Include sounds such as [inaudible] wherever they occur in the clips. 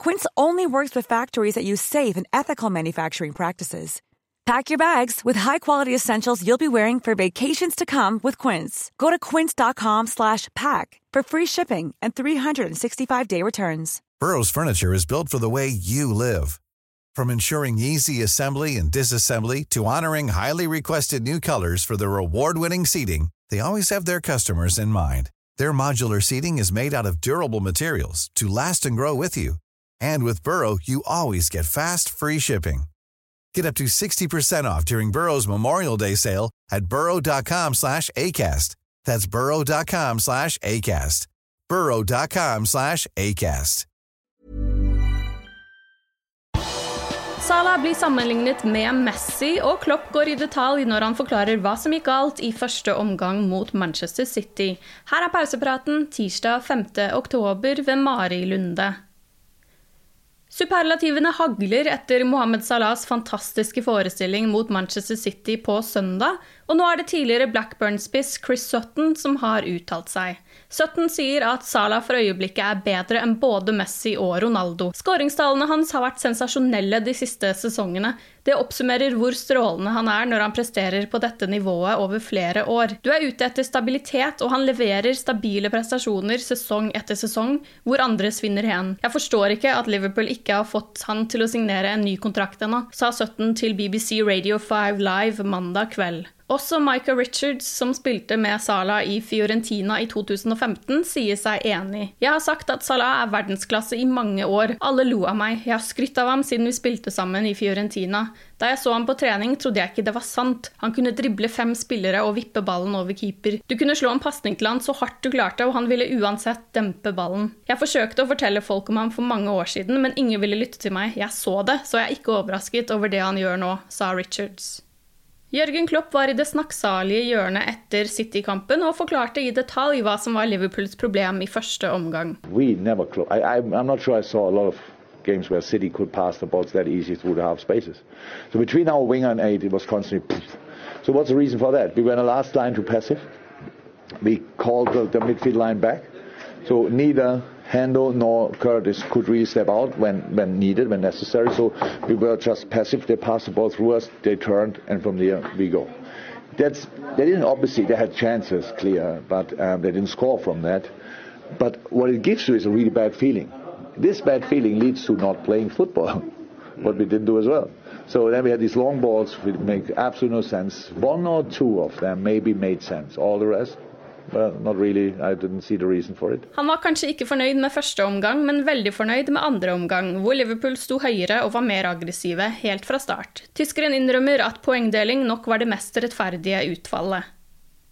Quince only works with factories that use safe and ethical manufacturing practices. Pack your bags with high-quality essentials you'll be wearing for vacations to come with Quince. Go to quince.com/pack for free shipping and 365-day returns. Burrow's furniture is built for the way you live. From ensuring easy assembly and disassembly to honoring highly requested new colors for their award-winning seating, they always have their customers in mind. Their modular seating is made out of durable materials to last and grow with you. And with Burrow, you always get fast, free shipping. Get up to 60% off during Burrow's Memorial Day sale at burrow.com slash ACAST. That's burrow.com slash ACAST. burrow.com slash ACAST. Salah blir sammenlignet med Messi, og Klopp går i detalj når han forklarer hva som gikk galt i første omgang mot Manchester City. Her er pausepraten tirsdag 5. oktober ved Mari Lunde. Superlativene hagler etter Mohammed Salahs fantastiske forestilling mot Manchester City på søndag, og nå er det tidligere Blackburn-spiss Chris Sutton som har uttalt seg. Sutton sier at Salah for øyeblikket er bedre enn både Messi og Ronaldo. Skåringstallene hans har vært sensasjonelle de siste sesongene. Det oppsummerer hvor strålende han er når han presterer på dette nivået over flere år. Du er ute etter stabilitet, og han leverer stabile prestasjoner sesong etter sesong, hvor andre svinner hen. Jeg forstår ikke at Liverpool ikke har fått han til å signere en ny kontrakt ennå, sa Sutton til BBC Radio 5 Live mandag kveld. Også Michael Richards, som spilte med Salah i Fiorentina i 2015, sier seg enig. Jeg har sagt at Salah er verdensklasse i mange år. Alle lo av meg. Jeg har skrytt av ham siden vi spilte sammen i Fiorentina. Da jeg så ham på trening, trodde jeg ikke det var sant. Han kunne drible fem spillere og vippe ballen over keeper. Du kunne slå en pasning til han så hardt du klarte, og han ville uansett dempe ballen. Jeg forsøkte å fortelle folk om ham for mange år siden, men ingen ville lytte til meg. Jeg så det, så jeg er ikke overrasket over det han gjør nå, sa Richards. Jørgen Klopp var i det snakksalige hjørnet etter City-kampen og forklarte i detalj hva som var Liverpools problem i første omgang. Games where City could pass the balls that easy through the half spaces. So between our winger and eight, it was constantly. Poof. So what's the reason for that? We were in the last line too passive. We called the, the midfield line back. So neither Hendo nor Curtis could really step out when, when needed, when necessary. So we were just passive. They passed the ball through us, they turned, and from there we go. That's they didn't obviously they had chances clear, but um, they didn't score from that. But what it gives you is a really bad feeling. This bad feeling leads to not playing football, [laughs] what we didn't do as well. So then we had these long balls which make absolutely no sense. One or two of them maybe made sense. All the rest Really. Han var kanskje ikke fornøyd med første omgang, men veldig fornøyd med andre omgang, hvor Liverpool sto høyere og var mer aggressive helt fra start. Tyskeren innrømmer at poengdeling nok var det mest rettferdige utfallet.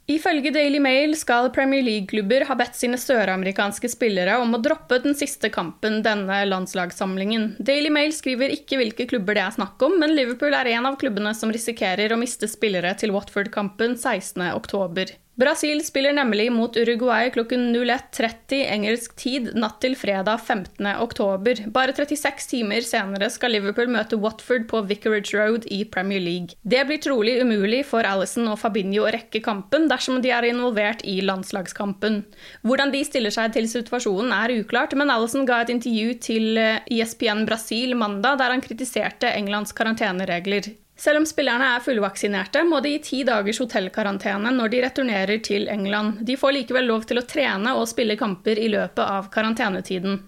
Ifølge Daily Mail skal Premier League-klubber ha bedt sine søramerikanske spillere om å droppe den siste kampen denne landslagssamlingen. Daily Mail skriver ikke hvilke klubber det er snakk om, men Liverpool er en av klubbene som risikerer å miste spillere til Watford-kampen 16.10. Brasil spiller nemlig mot Uruguay klokken 01.30 engelsk tid natt til fredag 15. oktober. Bare 36 timer senere skal Liverpool møte Watford på Vicarage Road i Premier League. Det blir trolig umulig for Alison og Fabinho å rekke kampen dersom de er involvert i landslagskampen. Hvordan de stiller seg til situasjonen er uklart, men Alison ga et intervju til ESPN Brasil mandag der han kritiserte Englands karanteneregler. Selv om spillerne er fullvaksinerte, må de i ti dagers hotellkarantene når de returnerer til England. De får likevel lov til å trene og spille kamper i løpet av karantenetiden.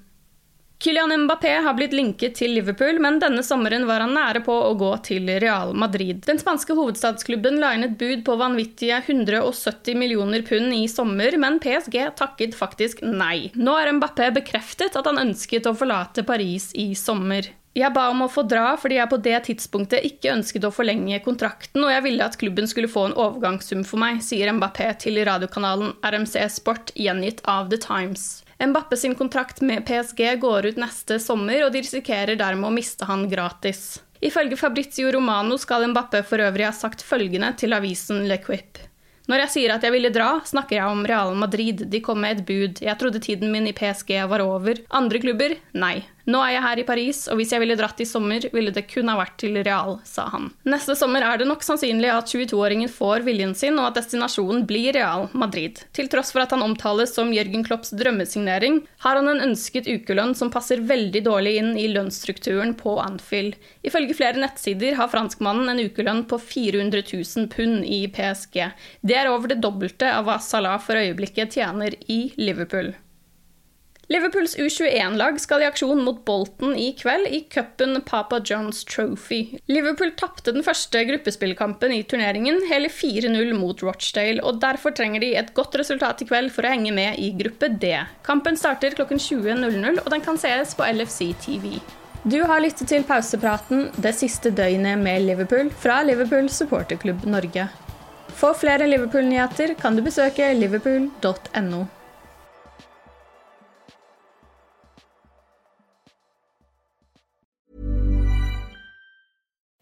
Kylian Mbappé har blitt linket til Liverpool, men denne sommeren var han nære på å gå til Real Madrid. Den spanske hovedstadsklubben la inn et bud på vanvittige 170 millioner pund i sommer, men PSG takket faktisk nei. Nå er Mbappé bekreftet at han ønsket å forlate Paris i sommer. Jeg ba om å få dra fordi jeg på det tidspunktet ikke ønsket å forlenge kontrakten, og jeg ville at klubben skulle få en overgangssum for meg, sier Mbappé til radiokanalen RMC Sport, gjengitt av The Times. Mbappé sin kontrakt med PSG går ut neste sommer, og de risikerer dermed å miste han gratis. Ifølge Fabrizio Romano skal Mbappé for øvrig ha sagt følgende til avisen Le Quip. Når jeg sier at jeg ville dra, snakker jeg om Real Madrid. De kom med et bud. Jeg trodde tiden min i PSG var over. Andre klubber? Nei. Nå er jeg her i Paris, og hvis jeg ville dratt i sommer, ville det kun ha vært til Real, sa han. Neste sommer er det nok sannsynlig at 22-åringen får viljen sin, og at destinasjonen blir Real Madrid. Til tross for at han omtales som Jørgen Klopps drømmesignering, har han en ønsket ukelønn som passer veldig dårlig inn i lønnsstrukturen på Anfield. Ifølge flere nettsider har franskmannen en ukelønn på 400 000 pund i PSG. Det er over det dobbelte av hva Salah for øyeblikket tjener i Liverpool. Liverpools U21-lag skal i aksjon mot Bolton i kveld i cupen Papa Johns Trophy. Liverpool tapte den første gruppespillkampen i turneringen, hele 4-0 mot Rochdale, og derfor trenger de et godt resultat i kveld for å henge med i gruppe D. Kampen starter klokken 20.00, og den kan sees på LFC TV. Du har lyttet til pausepraten det siste døgnet med Liverpool fra Liverpool supporterklubb Norge. For flere Liverpool-nyheter kan du besøke liverpool.no.